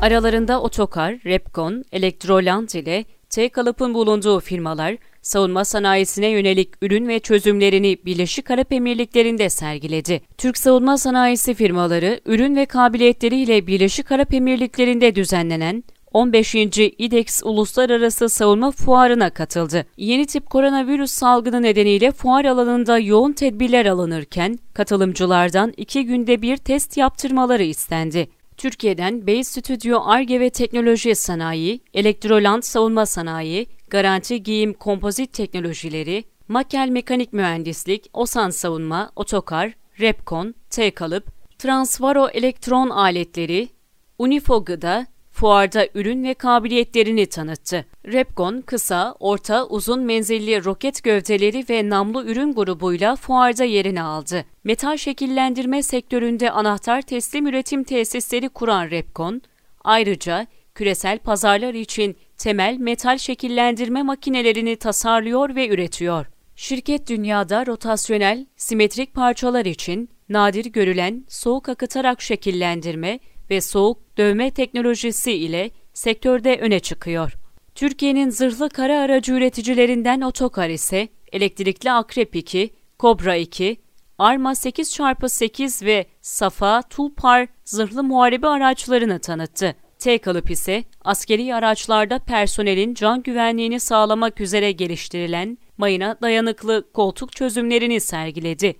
Aralarında Otokar, Repkon, Elektroland ile T-Kalıp'ın bulunduğu firmalar, savunma sanayisine yönelik ürün ve çözümlerini Birleşik Arap Emirlikleri'nde sergiledi. Türk savunma sanayisi firmaları, ürün ve kabiliyetleriyle Birleşik Arap Emirlikleri'nde düzenlenen 15. İDEX Uluslararası Savunma Fuarı'na katıldı. Yeni tip koronavirüs salgını nedeniyle fuar alanında yoğun tedbirler alınırken katılımcılardan iki günde bir test yaptırmaları istendi. Türkiye'den Base Studio Arge ve Teknoloji Sanayi, Elektroland Savunma Sanayi, Garanti Giyim Kompozit Teknolojileri, Makel Mekanik Mühendislik, Osan Savunma, Otokar, Repkon, T-Kalıp, Transvaro Elektron Aletleri, Unifo Gıda, fuarda ürün ve kabiliyetlerini tanıttı. Repkon, kısa, orta, uzun menzilli roket gövdeleri ve namlu ürün grubuyla fuarda yerini aldı. Metal şekillendirme sektöründe anahtar teslim üretim tesisleri kuran Repkon, ayrıca küresel pazarlar için temel metal şekillendirme makinelerini tasarlıyor ve üretiyor. Şirket dünyada rotasyonel, simetrik parçalar için nadir görülen soğuk akıtarak şekillendirme ve soğuk dövme teknolojisi ile sektörde öne çıkıyor. Türkiye'nin zırhlı kara aracı üreticilerinden Otokar ise elektrikli Akrep 2, Kobra 2, Arma 8x8 ve Safa Tulpar zırhlı muharebe araçlarını tanıttı. T-Kalıp ise askeri araçlarda personelin can güvenliğini sağlamak üzere geliştirilen mayına dayanıklı koltuk çözümlerini sergiledi.